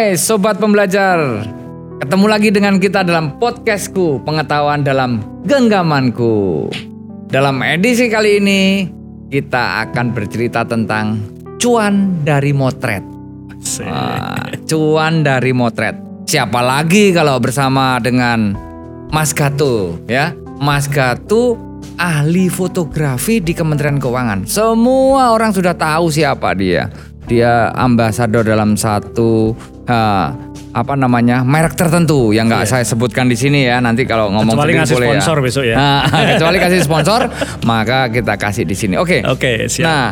Hai Sobat Pembelajar. Ketemu lagi dengan kita dalam podcastku Pengetahuan dalam genggamanku. Dalam edisi kali ini Kita akan bercerita tentang Cuan dari motret. Wah, Cuan dari motret. Siapa lagi kalau bersama dengan Mas Gato ya? Mas Gato ahli fotografi di Kementerian Keuangan. Semua orang sudah tahu siapa dia dia ambasador dalam satu uh, apa namanya merek tertentu yang nggak saya sebutkan di sini ya nanti kalau ngomong Kecuali ngasih boleh sponsor ya. besok ya. Nah, kecuali kasih sponsor maka kita kasih di sini. Oke. Oke, siap. Nah,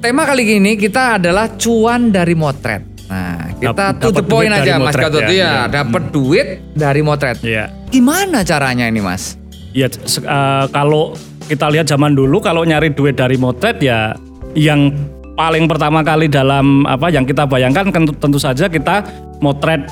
tema kali ini kita adalah cuan dari motret. Nah, kita Dap- to the dapat point duit aja Mas Gatot ya, ya, dapat duit dari motret. Iya. Gimana caranya ini, Mas? Ya eh, kalau kita lihat zaman dulu kalau nyari duit dari motret ya yang paling pertama kali dalam apa yang kita bayangkan kan tentu saja kita motret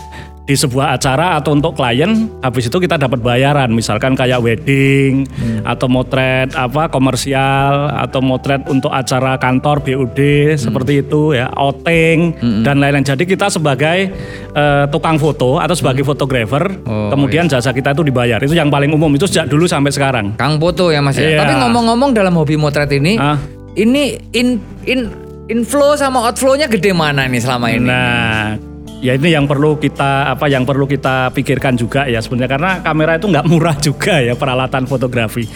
di sebuah acara atau untuk klien habis itu kita dapat bayaran. Misalkan kayak wedding atau motret apa komersial atau motret untuk acara kantor BUD seperti itu ya outing dan lain-lain. Jadi kita sebagai eh, tukang foto atau sebagai fotografer Oh, kemudian jasa kita itu dibayar. Itu yang paling umum itu sejak dulu sampai sekarang. Kang Foto ya Mas ya. Iya. Tapi ngomong-ngomong dalam hobi motret ini, Ah. ini in in inflow sama outflow-nya gede mana nih selama ini? Nah, ya ini yang perlu kita apa yang perlu kita pikirkan juga ya sebenarnya karena kamera itu nggak murah juga ya peralatan fotografi.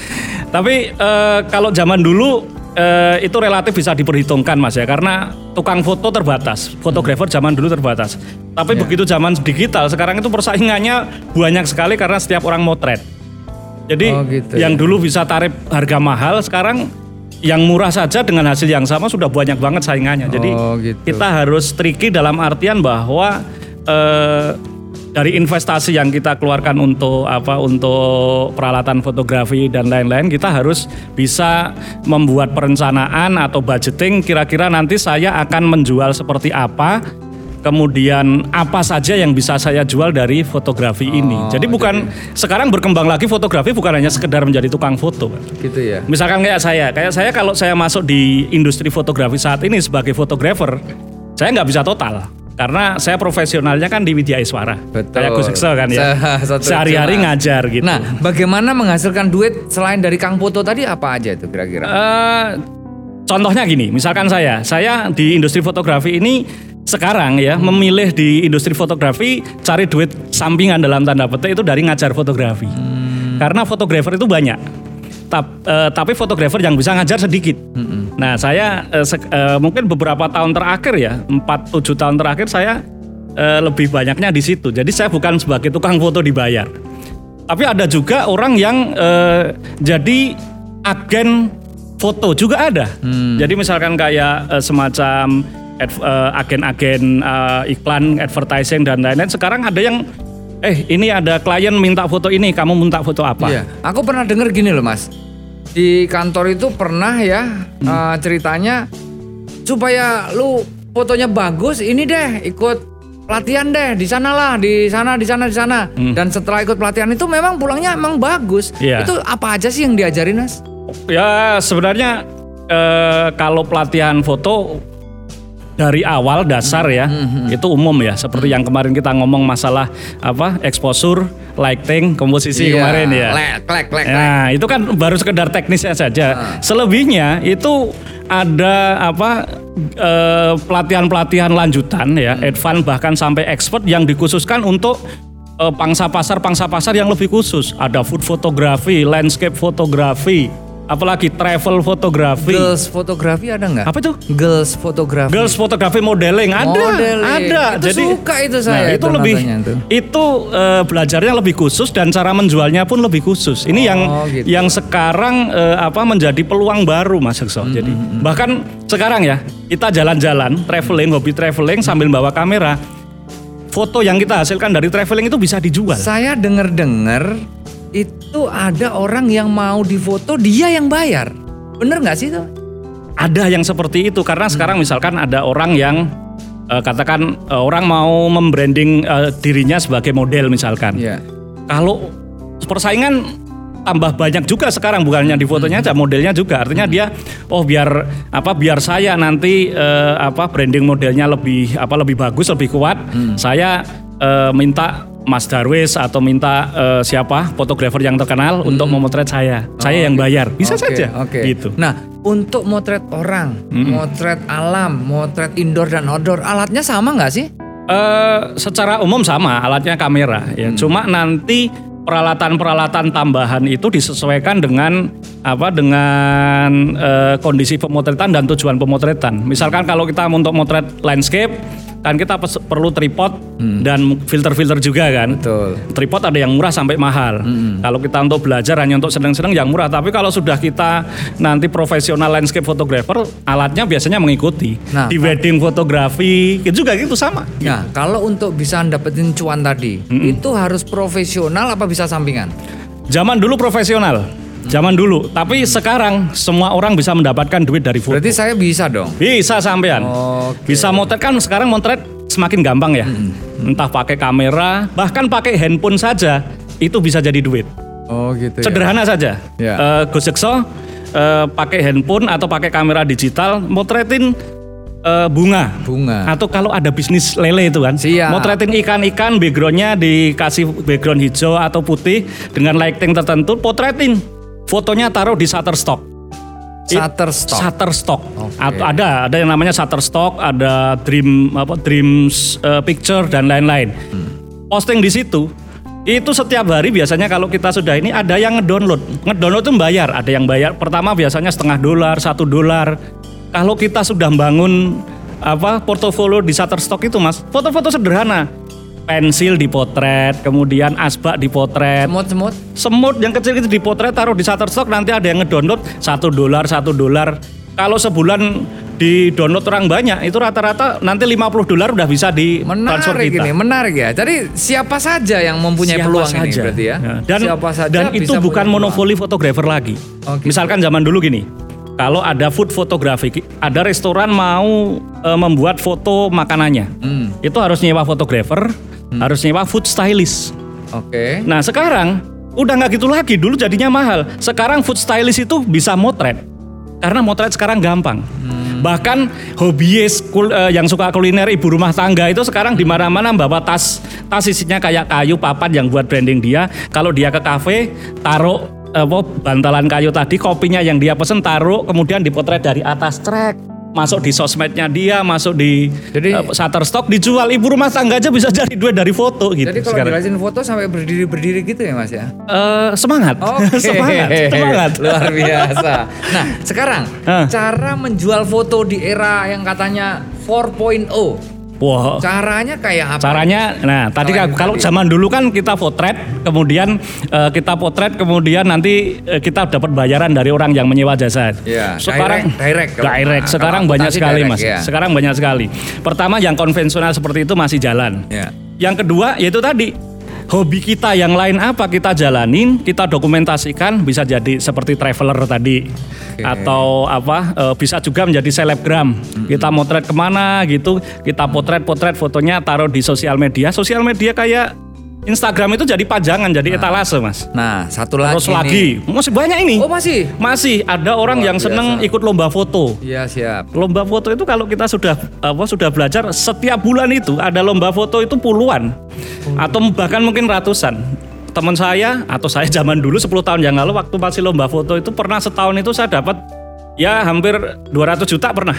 Tapi eh, kalau zaman dulu eh, itu relatif bisa diperhitungkan mas ya karena tukang foto terbatas, fotografer zaman dulu terbatas. Tapi Ya. begitu zaman digital sekarang itu persaingannya banyak sekali karena setiap orang motret. Jadi Oh, gitu yang ya. dulu bisa tarif harga mahal sekarang yang murah saja dengan hasil yang sama sudah banyak banget saingannya. Jadi Oh, gitu. kita harus tricky dalam artian bahwa eh, dari investasi yang kita keluarkan untuk apa untuk peralatan fotografi dan lain-lain kita harus bisa membuat perencanaan atau budgeting kira-kira nanti saya akan menjual seperti apa kemudian apa saja yang bisa saya jual dari fotografi ini. Oh, Jadi bukan sekarang berkembang lagi fotografi bukan hanya sekedar menjadi tukang foto. Gitu ya. Misalkan kayak saya, kayak saya kalau saya masuk di industri fotografi saat ini sebagai fotografer, saya nggak bisa total. Karena saya profesionalnya kan di Widya Iswara. Betul. Kayak Gus kan ya. Sehari-hari ngajar gitu. Nah, bagaimana menghasilkan duit selain dari Kang Foto tadi apa aja itu kira-kira? Eh, contohnya gini, misalkan saya, saya di industri fotografi ini sekarang ya memilih di industri fotografi cari duit sampingan dalam tanda petik itu dari ngajar fotografi. Karena fotografer itu banyak. Tap- eh, tapi fotografer yang bisa ngajar sedikit. Nah, saya sek- eh, mungkin beberapa tahun terakhir ya, 4 7 tahun terakhir saya eh, lebih banyaknya di situ. Jadi saya bukan sebagai tukang foto dibayar. Tapi ada juga orang yang eh, jadi agen foto juga ada. Jadi misalkan kayak eh, semacam eh, agen-agen eh, iklan, advertising dan lain-lain. Sekarang ada yang eh ini ada klien minta foto ini, kamu minta foto apa? Iya, aku pernah dengar gini loh mas. Di kantor itu pernah ya Hmm. eh, ceritanya supaya lu fotonya bagus, ini deh ikut pelatihan deh di sana lah, di sana, di sana, di sana. Dan setelah ikut pelatihan itu memang pulangnya emang bagus. Hmm. Iya. Itu apa aja sih yang diajarin mas? Ya sebenarnya eh, kalau pelatihan foto dari awal dasar ya itu umum ya seperti yang kemarin kita ngomong masalah apa exposure, lighting, komposisi Iya, kemarin ya. Lek, lek, lek, lek. Nah, itu kan baru sekedar teknisnya saja. Selebihnya itu ada apa eh, pelatihan-pelatihan lanjutan ya, advance bahkan sampai expert yang dikhususkan untuk eh, pangsa pasar pangsa pasar yang lebih khusus. Ada food fotografi, landscape fotografi, apalagi travel fotografi. Girls fotografi ada nggak? Apa itu? Girls fotografi. Girls fotografi modeling ada, Modeling. ada. Itu suka itu saya Nah, itu itu lebih tuh. itu eh, belajarnya lebih khusus dan cara menjualnya pun lebih khusus. Ini yang Oh, gitu. yang sekarang eh, apa menjadi peluang baru Mas Ekso. Hmm, Jadi bahkan sekarang ya kita jalan-jalan, traveling, hobi traveling sambil bawa kamera. Foto yang kita hasilkan dari traveling itu bisa dijual. Saya dengar-dengar itu ada orang yang mau difoto dia yang bayar. Bener nggak sih itu? Ada yang seperti itu karena sekarang misalkan ada orang yang eh, katakan eh, orang mau membranding eh, dirinya sebagai model misalkan. Iya. Kalau persaingan tambah banyak juga sekarang bukannya di fotonya aja modelnya juga artinya dia oh biar apa biar saya nanti eh, apa branding modelnya lebih apa lebih bagus lebih kuat saya eh, minta Mas Darwis atau minta eh, siapa fotografer yang terkenal untuk memotret saya saya yang bayar bisa Oke, saja Oke. gitu Nah, untuk motret orang, motret alam, motret indoor dan outdoor, alatnya sama nggak sih? Eh, secara umum sama alatnya kamera ya. Cuma nanti peralatan-peralatan tambahan itu disesuaikan dengan apa dengan eh, kondisi pemotretan dan tujuan pemotretan. Misalkan kalau kita untuk motret landscape kan kita perlu tripod dan filter-filter juga kan. Betul. Tripod ada yang murah sampai mahal. Kalau kita untuk belajar hanya untuk senang-senang yang murah. Tapi kalau sudah kita nanti profesional landscape photographer, alatnya biasanya mengikuti. Nah, Di wedding fotografi itu juga gitu sama. Nah, kalau untuk bisa dapetin cuan tadi, itu harus profesional apa bisa sampingan? Zaman dulu profesional, zaman dulu. Tapi sekarang semua orang bisa mendapatkan duit dari foto. Berarti saya bisa dong. Bisa sampean. Oke. Bisa motret kan sekarang motret semakin gampang ya. Entah pakai kamera, bahkan pakai handphone saja itu bisa jadi duit. Oh gitu Sederhana saja. Ya. Eh, Gus Sekso eh, pakai handphone atau pakai kamera digital motretin eh, bunga. Bunga. Atau kalau ada bisnis lele itu kan, Siap. motretin ikan-ikan backgroundnya dikasih background hijau atau putih dengan lighting tertentu, potretin. Fotonya taruh di Shutterstock. Shutterstock. Shutterstock. Atau ada ada yang namanya Shutterstock, ada Dream apa Dreams eh, Picture dan lain-lain. Hmm. Posting di situ itu setiap hari biasanya kalau kita sudah ini ada yang ngedownload. Ngedownload itu bayar, ada yang bayar. Pertama biasanya setengah dolar, satu dolar. Kalau kita sudah bangun apa portofolio di Shutterstock itu mas, foto-foto sederhana, pensil dipotret, kemudian asbak dipotret, Semut-semut. semut yang kecil itu dipotret taruh di Shutterstock nanti ada yang ngedownload satu dolar satu dolar kalau sebulan di download orang banyak itu rata-rata nanti 50 dolar udah bisa di transfer Menarik kita ini, menarik ya. Jadi siapa saja yang mempunyai Siapa peluang ini saja. berarti ya. dan siapa saja dan itu bukan monopoli fotografer lagi Oh, gitu. misalkan zaman dulu gini kalau ada food fotografi ada restoran mau eh, membuat foto makanannya Hmm. itu harus nyewa fotografer harus nyewa food stylist. Oke. Nah sekarang udah nggak gitu lagi. Dulu jadinya mahal. Sekarang food stylist itu bisa motret. Karena motret sekarang gampang. Bahkan hobiis kul- eh, yang suka kuliner ibu rumah tangga itu sekarang di mana-mana bawa tas tas isinya kayak kayu papan yang buat branding dia. Kalau dia ke kafe taruh eh, apa bantalan kayu tadi kopinya yang dia pesen taruh kemudian dipotret dari atas trek masuk di sosmednya dia masuk di Jadi- eh, Shutterstock dijual ibu rumah tangga aja bisa jadi duit dari foto gitu Jadi kalau sekarang. jelasin foto sampai berdiri-berdiri gitu ya Mas ya? Eh, semangat, Oke. semangat, semangat. Luar biasa. Nah, sekarang Hah. cara menjual foto di era yang katanya 4.0. Wah, Caranya kayak apa? caranya, nah tadi Kalau kan- kalau tadi. zaman dulu kan kita potret, kemudian eh, kita potret, kemudian nanti eh, kita dapat bayaran dari orang yang menyewa jasa. Iya, sekarang direct, direct. Direct. nah, Sekarang banyak sekali direct, mas. ya. Sekarang banyak sekali. Pertama yang konvensional seperti itu masih jalan. Ya. Yang kedua yaitu tadi hobi kita yang lain apa kita jalanin, kita dokumentasikan bisa jadi seperti traveler tadi Oke. atau apa eh, bisa juga menjadi selebgram. Kita motret ke mana gitu, kita potret-potret fotonya taruh di sosial media. Sosial media kayak Instagram itu jadi pajangan, jadi etalase mas. Nah, satu lagi Terus nih. lagi, masih banyak ini. Oh, masih? Masih ada orang Luar yang seneng biasa. ikut lomba foto. Iya, siap. Lomba foto itu kalau kita sudah apa sudah belajar setiap bulan itu ada lomba foto itu puluhan atau bahkan mungkin ratusan. Teman saya atau saya zaman dulu 10 tahun yang lalu waktu masih lomba foto itu pernah setahun itu saya dapat ya hampir 200 juta pernah.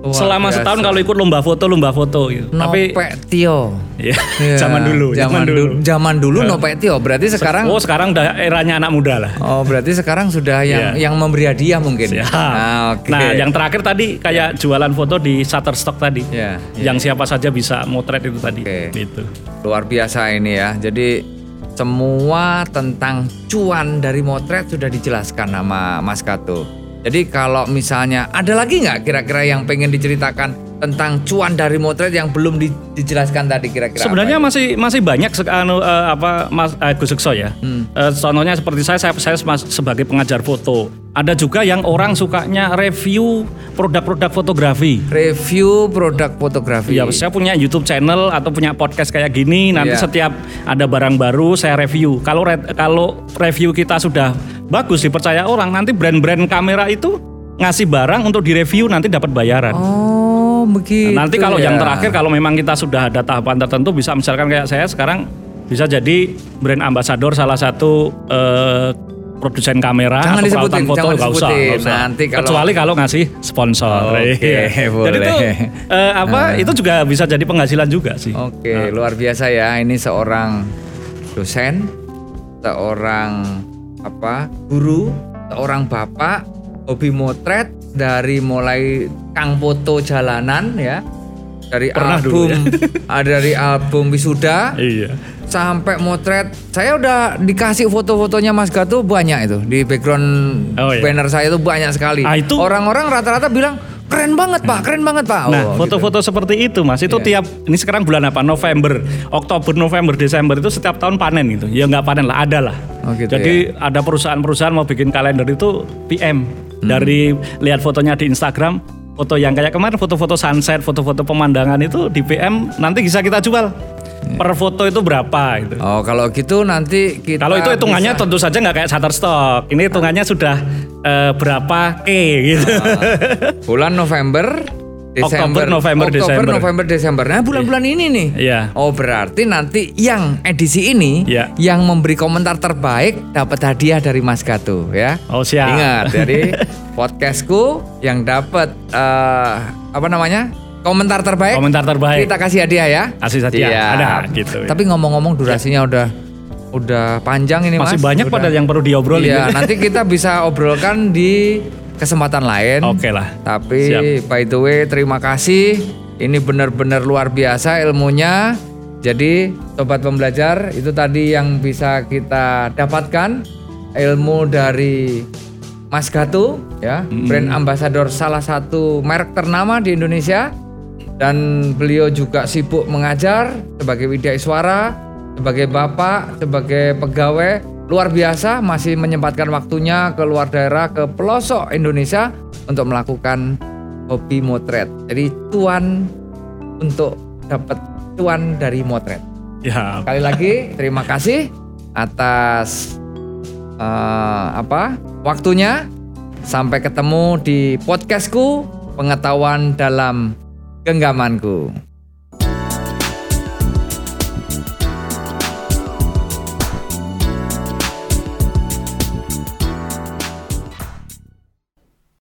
Luar Selama biasa. setahun kalau ikut lomba foto lomba foto gitu. Tapi Nopek Tio. ya, Iya, zaman dulu, zaman dulu. Zaman dulu Nopek Tio. Berarti sekarang Oh, sekarang udah eranya anak muda lah. Oh, berarti sekarang sudah yang Iya. yang memberi hadiah mungkin. Siap. Nah, oke. Nah, yang terakhir tadi kayak jualan foto di Shutterstock tadi. Iya, iya. Yang siapa saja bisa motret itu tadi. Oke. Gitu. luar biasa ini ya. Jadi semua tentang cuan dari motret sudah dijelaskan sama Mas Kato. Jadi kalau misalnya ada lagi nggak kira-kira yang pengen diceritakan tentang cuan dari motret yang belum di- dijelaskan tadi kira-kira? Sebenarnya apa? masih masih banyak anu, eh, apa Mas eh, Gus Sekso ya. Hmm. Eh, contohnya seperti saya, saya saya sebagai pengajar foto. Ada juga yang orang sukanya review produk-produk fotografi. Review produk fotografi. Ya, saya punya YouTube channel atau punya podcast kayak gini. Nanti Iya. setiap ada barang baru saya review. Kalau re- kalau review kita sudah bagus dipercaya orang, nanti brand-brand kamera itu ngasih barang untuk direview nanti dapat bayaran. Oh, begitu. nanti kalau yang ya. terakhir kalau memang kita sudah ada tahapan tertentu bisa misalkan kayak saya sekarang bisa jadi brand ambassador salah satu eh, produsen kamera Jangan atau disebutin, foto nggak usah, nggak usah. Nanti kalau- kecuali kalau ngasih sponsor. Oke, Iya. Jadi itu eh, apa itu juga bisa jadi penghasilan juga sih. Oke, luar biasa ya. Ini seorang dosen, seorang apa? guru, seorang bapak, hobi motret dari mulai kang foto jalanan ya. Dari Pernah album dulu ah, dari album wisuda Iya. Sampai motret. Saya udah dikasih foto-fotonya Mas Gato banyak itu di background Oh, iya. banner saya itu banyak sekali. Ah, itu- Orang-orang rata-rata bilang keren banget Pak, keren banget Pak. Nah, Oh, foto-foto seperti itu, Mas, itu Iya. tiap ini sekarang bulan apa? November, Oktober, November, Desember itu setiap tahun panen gitu. Ya nggak panen lah, ada lah. Oh, gitu Jadi ada perusahaan-perusahaan mau bikin kalender itu PM Hmm. dari lihat fotonya di Instagram, foto yang kayak kemarin foto-foto sunset, foto-foto pemandangan itu di PM nanti bisa kita jual. Iya. Per foto itu berapa gitu. Oh kalau gitu nanti kita Kalau itu hitungannya bisa- tentu saja nggak kayak Shutterstock. Ini hitungannya sudah eh, berapa K gitu. bulan November, Desember, Oktober, November, Oktober, Desember. November, Desember. Nah bulan-bulan ini nih. Iya. Oh berarti nanti yang edisi ini Iya. yang memberi komentar terbaik dapat hadiah dari Mas Gato ya. Oh, siap. Ingat dari podcastku yang dapat eh, apa namanya komentar terbaik. Komentar terbaik. Kita kasih hadiah ya. Kasih hadiah. Siap. Ada, gitu. Tapi ngomong-ngomong durasinya udah udah panjang ini Masih Mas. banyak Udah- pada yang perlu diobrolin. Iya, nanti kita bisa obrolkan di kesempatan lain. Oke lah. Tapi Siap. by the way, terima kasih. Ini benar-benar luar biasa ilmunya. Jadi, sobat pembelajar, itu tadi yang bisa kita dapatkan ilmu dari Mas Gato ya, brand ambassador salah satu merek ternama di Indonesia dan beliau juga sibuk mengajar sebagai widya suara, sebagai bapak, sebagai pegawai luar biasa masih menyempatkan waktunya ke luar daerah ke pelosok Indonesia untuk melakukan hobi motret. Jadi tuan untuk dapat tuan dari motret. Ya. Sekali lagi terima kasih atas eh, apa waktunya. Sampai ketemu di podcastku pengetahuan dalam genggamanku.